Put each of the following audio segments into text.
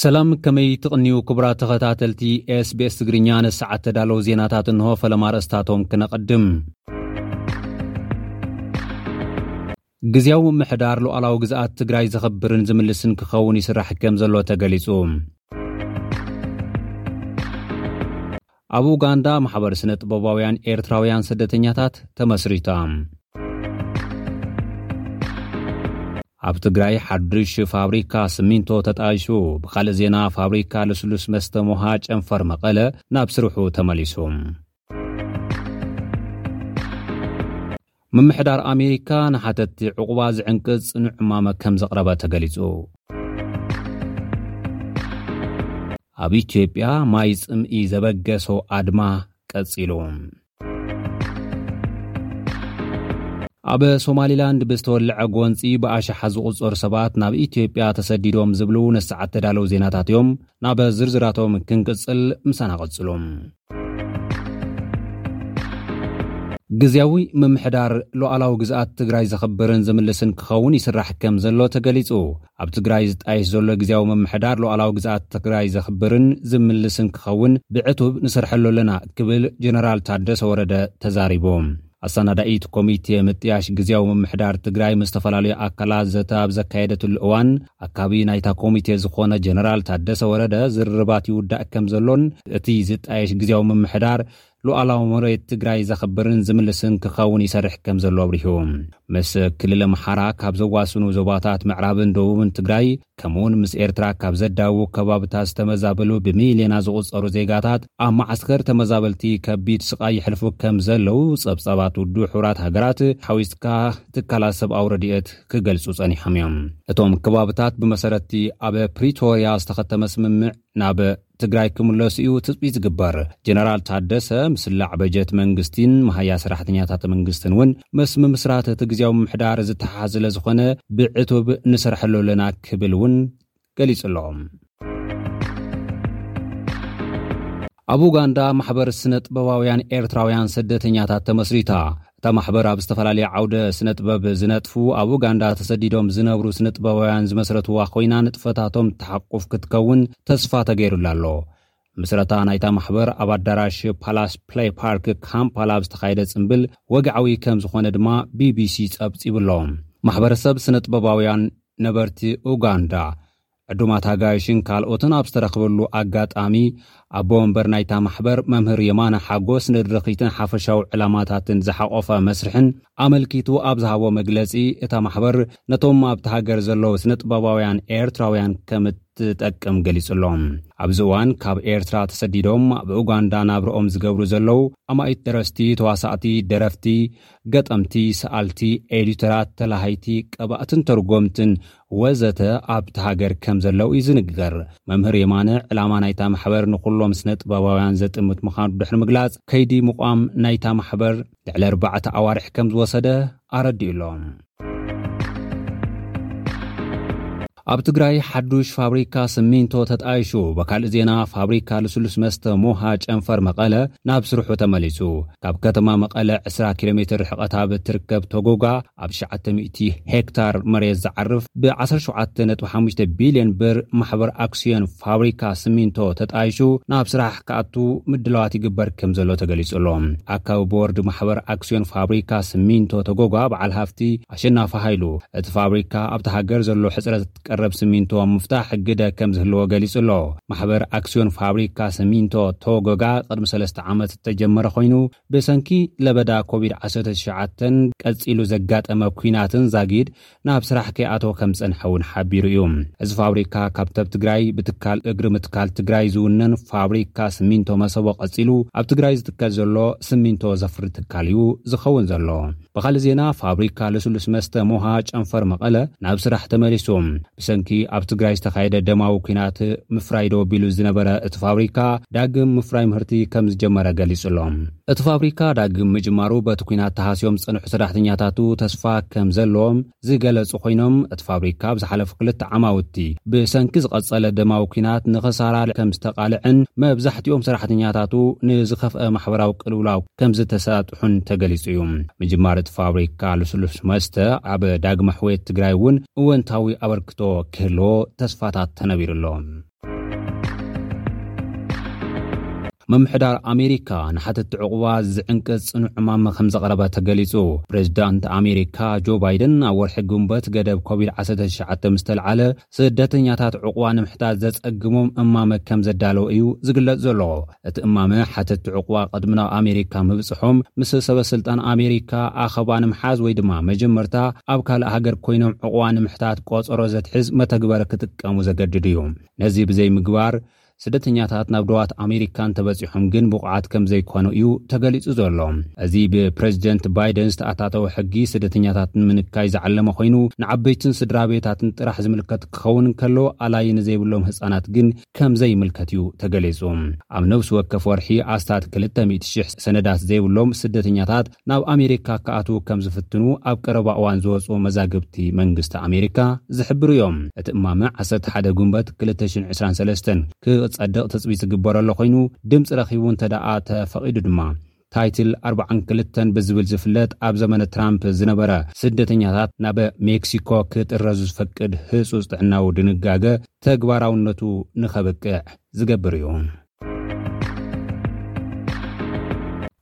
ሰላም ከመይ ትቕንዩ ክቡራት ተኸታተልቲ ኤስቤስ ትግርኛ ንሰዓት ተዳለዉ ዜናታት እንሆ ፈለማ ርእስታቶም ክነቐድም ግዝያዊ ምምሕዳር ሉኣላዊ ግዝኣት ትግራይ ዘኽብርን ዝምልስን ክኸውን ይስራሕ ከም ዘሎ ተገሊጹ። ኣብ ኡጋንዳ ማሕበር ስነ ጥበባውያን ኤርትራውያን ስደተኛታት ተመስሪታ። ኣብ ትግራይ ሓዱሽ ፋብሪካ ስሚንቶ ተጣይሹ። ብካልእ ዜና ፋብሪካ ልስሉስ መስተ ሞሃ ጨንፈር መቐለ ናብ ስርሑ ተመሊሱ። ምምሕዳር ኣሜሪካ ንሓተትቲ ዕቝባ ዝዕንቅጽ ጽኑዕ እማመ ከም ዘቕረበ ተገሊጹ። ኣብ ኢትዮጵያ ማይ ጽምኢ ዘበገሶ ኣድማ ቀጺሉ። ኣብ ሶማሊላንድ ብዝተወልዐ ጎንፂ ብኣሽሓት ዝቑፀሩ ሰባት ናብ ኢትዮጵያ ተሰዲዶም ዝብሉ ንሰዓት ተዳለዉ ዜናታት እዮም። ናብ ዝርዝራቶም ክንቅጽል ምሳና ቐጽሉ። ግዝያዊ ምምሕዳር ሉኣላዊ ግዝኣት ትግራይ ዘኽብርን ዝምልስን ክኸውን ይስራሕ ከምዘሎ ተገሊፁ። ኣብ ትግራይ ዝጣየሽ ዘሎ ግዝያዊ ምምሕዳር ሉኣላዊ ግዝኣት ትግራይ ዘኽብርን ዝምልስን ክኸውን ብዕቱብ ንሰርሐሉ ኣለና ክብል ጀነራል ታደሰ ወረደ ተዛሪቡ። ኣሰናዳኢት ኮሚቴ ምጥያሽ ግዜያዊ ምምሕዳር ትግራይ ምስ ዝተፈላለዩ ኣካላት ዘተ ኣብ ዘካየደትሉ እዋን ኣካቢ ናይታ ኮሚቴ ዝኾነ ጀነራል ታደሰ ወረደ ዝርርባት ይውዳእ ከም ዘሎን እቲ ዝጣየሽ ግዜያዊ ምምሕዳር ሉዓላዊ መሬት ትግራይ ዘኽብርን ዝምልስን ክኸውን ይሰርሕ ከም ዘሎ ኣብሪሁ። ምስ ክልል ኣምሓራ ካብ ዘዋስኑ ዞባታት ምዕራብን ደቡብን ትግራይ ከምኡውን ምስ ኤርትራ ካብ ዘዳውቡ ከባብታት ዝተመዛበሉ ብሚልዮናት ዝቑጸሩ ዜጋታት ኣብ መዓስከር ተመዛበልቲ ከቢድ ስቓይ ይሕልፉ ከም ዘለዉ ጸብጻባት ውድብ ሕቡራት ሃገራት ሓዊስካ ትካላት ሰብኣዊ ረድኤት ክገልጹ ጸኒሖም እዮም። እቶም ከባብታት ብመሰረት'ቲ ኣብ ፕሪቶርያ ዝተኸተመ ስምምዕ ናብ ትግራይ ክምለሱ እዩ ትፅቢት ዝግበር። ጀነራል ታደሰ፣ ምስላዕ በጀት መንግስቲን መሃያ ሰራሕተኛታት መንግስትን እውን ምስ ምምስራት እቲ ግዝያዊ ምምሕዳር ዝተሓሓዝ ስለዝኾነ ብዕቱብ ንሰርሐሉ ኣለና ክብል እውን ገሊፁ ኣሎ። ኣብ ኡጋንዳ ማሕበር ስነ ጥበባውያን ኤርትራውያን ስደተኛታት ተመስሪታ። እታ ማሕበር ኣብ ዝተፈላለየ ዓውደ ስነ ጥበብ ዝነጥፉ ኣብ ኡጋንዳ ተሰዲዶም ዝነብሩ ስነ ጥበባውያን ዝመስረትዋ ኮይና ንጥፈታቶም እትሓቁፍ ክትከውን ተስፋ ተገይሩላ ኣሎ። ምስረታ ናይታ ማሕበር ኣብ ኣዳራሽ ፓላስ ፕላይ ፓርክ ካምፓላ ኣብ ዝተኻየደ ጽምብል ወግዓዊ ከም ዝኾነ ድማ ቢቢሲ ጸብጺቡ'ሎ። ማሕበረሰብ ስነ ጥበባውያን ነበርቲ ኡጋንዳ ዕዱማት ኣጋይሽን ካልኦትን ኣብ ዝተረኽበሉ ኣጋጣሚ፣ ኣቦ ወንበር ናይታ ማሕበር መምህር የማነ ሓጎስ ንድርኺትን ሓፈሻዊ ዕላማታትን ዝሓቖፈ መስርሕን ኣመልኪቱ ኣብ ዝሃቦ መግለጺ፣ እታ ማሕበር ነቶም ኣብታ ሃገር ዘለዉ ስነጥበባውያን ኤርትራውያን ከምትጠቅም ገሊጹ'ሎ። ኣብዚ እዋን ካብ ኤርትራ ተሰዲዶም ኣብ ኡጋንዳ ናብርኦም ዝገብሩ ዘለዉ ኣማኢት ደረስቲ፣ ተዋሳእቲ፣ ደረፍቲ፣ ገጠምቲ፣ ሰኣልቲ፣ ኤዲተራት፣ ተላሃይቲ፣ ቀባእትን ተርጎምትን ወዘተ ኣብቲ ሃገር ከም ዘለው እዩ ዝንገር። መምህር የማነ ዕላማ ናይታ ማሕበር ንኹሎም ስነ ጥበባውያን ዘጥምት ምዃኑ ድሕሪ ምግላፅ ከይዲ ምቋም ናይታ ማሕበር ልዕሊ ኣርባዕተ ኣዋርሕ ከም ዝወሰደ ኣረዲኡ ኣሎ። ኣብ ትግራይ ሓዱሽ ፋብሪካ ስሚንቶ ተጣይሹ። በካልእ ዜና ፋብሪካ ልስሉስ መስተ ሞሃ ጨንፈር መቐለ ናብ ስርሑ ተመሊሱ። ካብ ከተማ መቐለ ዕስራ ኪሎ ሜትር ርሕቐት ኣብ እትርከብ ቶጎጋ ኣብ ትሽዓተ ሚእቲ ሄክታር መሬት ዝዓርፍ ብ ዓሰርተ ሸውዓተ ነጥቢ ሓሙሽተ ቢልዮን ብር ማሕበር ኣክስዮን ፋብሪካ ስሚንቶ ተጣይሹ ናብ ስራሕ ክኣቱ ምድላዋት ይግበር ከምዘሎ ተገሊፁ ኣሎ። ኣካቢ ቦርድ ማሕበር ኣክስዮን ፋብሪካ ስሚንቶ ተጎጓ በዓል ሃፍቲ ኣሸናፊ ሃይሉ እቲ ፋብሪካ ኣብታ ሃገር ዘሎ ሕፅረት ቀረብ ስሚንቶ ኣብ ምፍታሕ ግደ ከምዝህልዎ ገሊፁ ኣሎ። ማሕበር ኣክስዮን ፋብሪካ ስሚንቶ ተጎጋ ቅድሚ ሰለስተ ዓመት ዝተጀመረ ኮይኑ ብሰንኪ ለበዳ ኮቪድ ዓሰርተ ትሽዓተን ቀጺሉ ዘጋጠመ ኲናትን ዛጊድ ናብ ስራሕ ከይኣተወ ከምዝጸንሐ እውን ሓቢሩ እዩ። እዚ ፋብሪካ ካብ ተብ ትግራይ ብትካል እግሪ ምትካል ትግራይ ዝውነን ፋብሪካ ስሚንቶ መሰቦ ቀጺሉ ኣብ ትግራይ ዝትከል ዘሎ ስሚንቶ ዘፍሪ ትካል እዩ ዝኸውን ዘሎ። ብኻልእ ዜና ፋብሪካ ልስሉስ መስተ ሞሃ ጨንፈር መቐለ ናብ ስራሕ ተመሊሱ። ብሰንኪ ኣብ ትግራይ ዝተኻየደ ደማዊ ኲናት ምፍራይ ደው ኣቢሉ ዝነበረ እቲ ፋብሪካ ዳግም ምፍራይ ምህርቲ ከምዝጀመረ ገሊፁ'ሎ። እቲ ፋብሪካ ዳግም ምጅማሩ በቲ ኲናት ተሃስዮም ዝፀንሑ ሰራሕተኛታቱ ተስፋ ከምዘለዎም ዝገለጹ ኮይኖም፣ እቲ ፋብሪካ ኣብ ዝሓለፉ ክልተ ዓማውቲ ብሰንኪ ዝቐጸለ ደማዊ ኲናት ንኽሳራ ከም ዝተቓልዐን መብዛሕትኦም ሰራሕተኛታቱ ንዝኸፍኣ ማሕበራዊ ቅልውላው ከም ዝተሳጥሑን ተገሊጹ እዩ። ምጅማር እቲ ፋብሪካ ልስሉስ መስተ ኣብ ዳግመ ሕውየት ትግራይ እውን እወንታዊ ኣበርክቶ ክህልዎ ተስፋታት ተነቢሩ ኣሎ። ምምሕዳር ኣሜሪካ ንሓተቲ ዕቑባ ዝዕንቅጽ ጽኑዕ ዕማመ ከም ዘቕረበ ተገሊጹ ፕሬዚዳንት ኣሜሪካ ጆ ባይደን ኣብ ወርሒ ግንቦት ገደብ ኮቪድ-19 ምስ ተልዓለ ስደተኛታት ዕቑባ ንምሕታት ዘጸግሞም እማመ ከም ዘዳለወ እዩ ዝግለጽ ዘሎ እቲ እማመ፣ ሓተቲ ዑቕባ ቅድሚ ናብ ኣሜሪካ ምብጽሖም፣ ምስ ሰበስልጣን ኣሜሪካ ኣኸባ ንምሓዝ ወይ ድማ መጀመርታ ኣብ ካልእ ሃገር ኮይኖም ዑቕባ ንምሕታት ቆጸሮ ዘትሕዝ መተግበሪ ክጥቀሙ ዘገድድ እዩ። ነዚ ብዘይምግባር፣ ስደተኛታት ናብ ዶባት ኣሜሪካ እንተበጺሖም ግን ብቑዓት ከምዘይኮኑ እዩ ተገሊጹ ዘሎ። እዚ ብፕረዚደንት ባይደን ዝተኣታተወ ሕጊ፣ ስደተኛታት ንምንካይ ዝዓለመ ኮይኑ፣ ንዓበይትን ስድራቤታትን ጥራሕ ዝምልከት ክኸውን እንከሎ፣ ኣላዪ ንዘይብሎም ህጻናት ግን ከም ዘይምልከት'ዩ ተገሊጹ። ኣብ ነብሲ ወከፍ ወርሒ ኣስታት ክልተ ሚእቲ ሽሕ ሰነዳት ዘይብሎም ስደተኛታት ናብ ኣሜሪካ ክኣትዉ ከም ዝፍትኑ ኣብ ቀረባ እዋን ዝወጽኡ መዛግብቲ መንግስቲ ኣሜሪካ ዝሕብሩ እዮም። እቲ እማመ ዓሰርተ ሓደ ጉንበት ክልተ ሽሕን ዕስራን ሰለስተን ክጸድቕ ትጽቢት ዝግበረሉ ኮይኑ ድምጺ ረኺቡ እንተደኣ ተፈቒዱ ድማ ታይትል ኣርብዓን ክልተን ብዝብል ዝፍለጥ ኣብ ዘመነ ትራምፕ ዝነበረ ስደተኛታት ናብ ሜክሲኮ ክጥረዙ ዝፈቅድ ህጹጽ ጥዕናዊ ድንጋገ ተግባራውነቱ ንኸብቅዕ ዝገብር እዩ።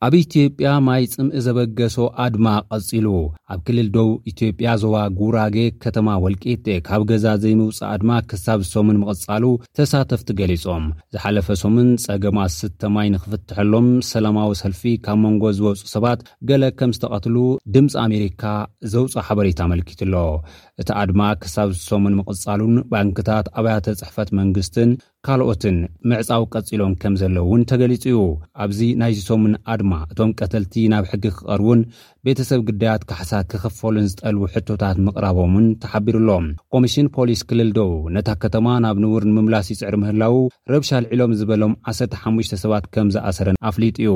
ኣብ ኢትዮጵያ ማይ ጽምኢ ዘበገሶ ኣድማ ቀጺሉ። ኣብ ክልል ደቡብ ኢትዮጵያ ዞባ ጉራጌ ከተማ ወልቂጤ ካብ ገዛ ዘይምውጻእ ኣድማ ክሳብ ሰሙን ምቕጻሉ ተሳተፍቲ ገሊፆም። ዝሓለፈ ሰሙን ፀገማት ዝስተ ማይ ንክፍተሐሎም ሰላማዊ ሰልፊ ካብ መንጎ ዝወፁ ሰባት ገለ ከም ዝተቐትሉ ድምፂ ኣሜሪካ ዘውፅኦ ሓበሬታ ኣመልኪቱ ኣሎ። እቲ ኣድማ ክሳብ እዚ ሰሙን ምቕፃሉን ባንክታት፣ ኣብያተ ፅሕፈት መንግስትን ካልኦትን ምዕፃው ቀፂሎም ከም ዘለዉ እውን ተገሊፁ እዩ። ኣብዚ ናይዚ ሰሙን ኣድማ እቶም ቀተልቲ ናብ ሕጊ ክቐርቡን ቤተሰብ ግዳያት ካሕሳ ክኽፈሉን ዝጠልቡ ሕቶታት ምቕራቦም'ውን ተሓቢሩ'ሎ። ኮሚሽን ፖሊስ ክልል ደቡብ፣ ነታ ከተማ ናብ ንቡር ንምምላስ ይጽዕር ምህላዉ፣ ረብሻ ኣልዒሎም ዝበሎም ዓሰርተ ሓሙሽተ ሰባት ከም ዝኣሰረን ኣፍሊጡ'ዩ።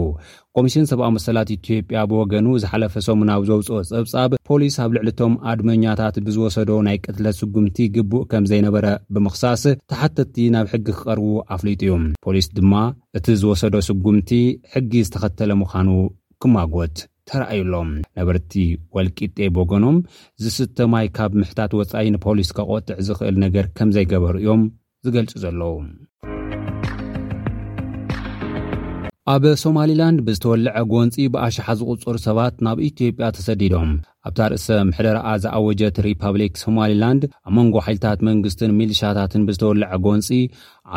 ኮሚሽን ሰብኣዊ መሰላት ኢትዮጵያ ብወገኑ ዝሓለፈ ሰሙን ኣብ ዘውጽኦ ጸብጻብ፣ ፖሊስ ኣብ ልዕሊ'ቶም ኣድመኛታት ብዝወሰዶ ናይ ቅትለት ስጉምቲ ግቡእ ከም ዘይነበረ ብምኽሳስ፣ ተሓተትቲ ናብ ሕጊ ክቐርቡ ኣፍሊጡ'ዩ። ፖሊስ ድማ፣ እቲ ዝወሰዶ ስጉምቲ ሕጊ ዝተኸተለ ምዃኑ ክማጎት ተራእዩ ኣሎ። ነበርቲ ወልቂጤ ብወገኖም፣ ዝስተ ማይ ካብ ምሕታት ወጻኢ ንፖሊስ ከቖጥዕ ዝኽእል ነገር ከምዘይገበሩ እዮም ዝገልጹ ዘለዉ። ኣብ ሶማሊላንድ ብዝተወልዐ ጎንጺ ብኣሽሓት ዝቑጸሩ ሰባት ናብ ኢትዮጵያ ተሰዲዶም። ኣብታ ርእሰ ምሕደራኣ ዝኣወጀት ሪፓብሊክ ሶማሊላንድ፣ ኣብ መንጎ ሓይልታት መንግስትን ሚልሻታትን ብዝተወለዐ ጎንጺ፣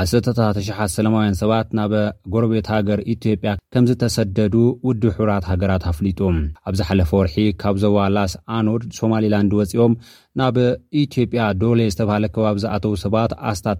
ዓሰርተታት ኣሽሓት ሰላማውያን ሰባት ናብ ጎረቤት ሃገር ኢትዮጵያ ከምዝተሰደዱ ውድብ ሕቡራት ሃገራት ኣፍሊጡ። ኣብ ዝሓለፈ ወርሒ ካብ ዞባ ላስ ኣኖድ ሶማሊላንድ ወጺኦም ናብ ኢትዮጵያ ዶሌ ዝተብሃለ ከባቢ ዝኣተዉ ሰባት ኣስታት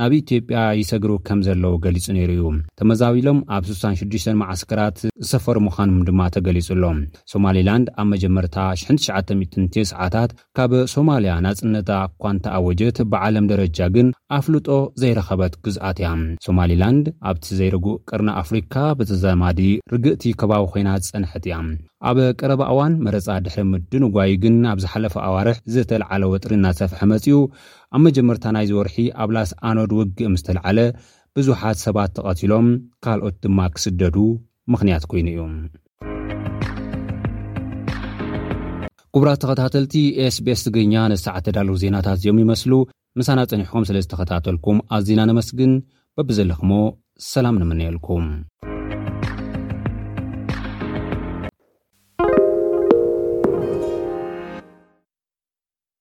ናብ ኢትዮጵያ ይሰግሩ ከም ዘለዉ ገሊጹ ነይሩ እዩ። ተመዛቢሎም ኣብ ስሳን ሽዱሽተን መዓስከራት ዝሰፈሩ ምዃኖም ድማ ተገሊጹ ኣሎ። ሶማሊላንድ ኣብ መጀመርታ ሽሕን ትሽዓተ ሚእትን ቴስዓታት ካብ ሶማልያ ናጽነታ እኳ እንተ ኣወጀት፣ ብዓለም ደረጃ ግን ኣፍልጦ ዘይረኸበት ግዝኣት እያ። ሶማሊላንድ ኣብቲ ዘይርጉእ ቀርኒ ኣፍሪካ ብተዛማዲ ርግእቲ ከባቢ ኮይና ዝጸንሐት እያ። ኣብ ቀረባ እዋን መረጻ ድሕሪ ምድንጓዩ ግን ኣብ ዝሓለፈ ኣዋርሕ ዝተልዓለ ወጥሪ እናሰፍሐ መጺኡ ኣብ መጀመርታ ናይዚ ወርሒ ኣብ ላስ ኣኖድ ውግእ ምስ ተልዓለ ብዙሓት ሰባት ተቐቲሎም ካልኦት ድማ ክስደዱ ምኽንያት ኮይኑ እዩ። ክቡራት ተኸታተልቲ ኤስቢኤስ ትግርኛ ንሳዕ እተዳለዉ ዜናታት እዚኦም ይመስሉ። ምሳና ጸኒሕኩም ስለ ዝተኸታተልኩም ኣዚና ነመስግን። በብዘለኽሞ ሰላም ንምነየልኩም።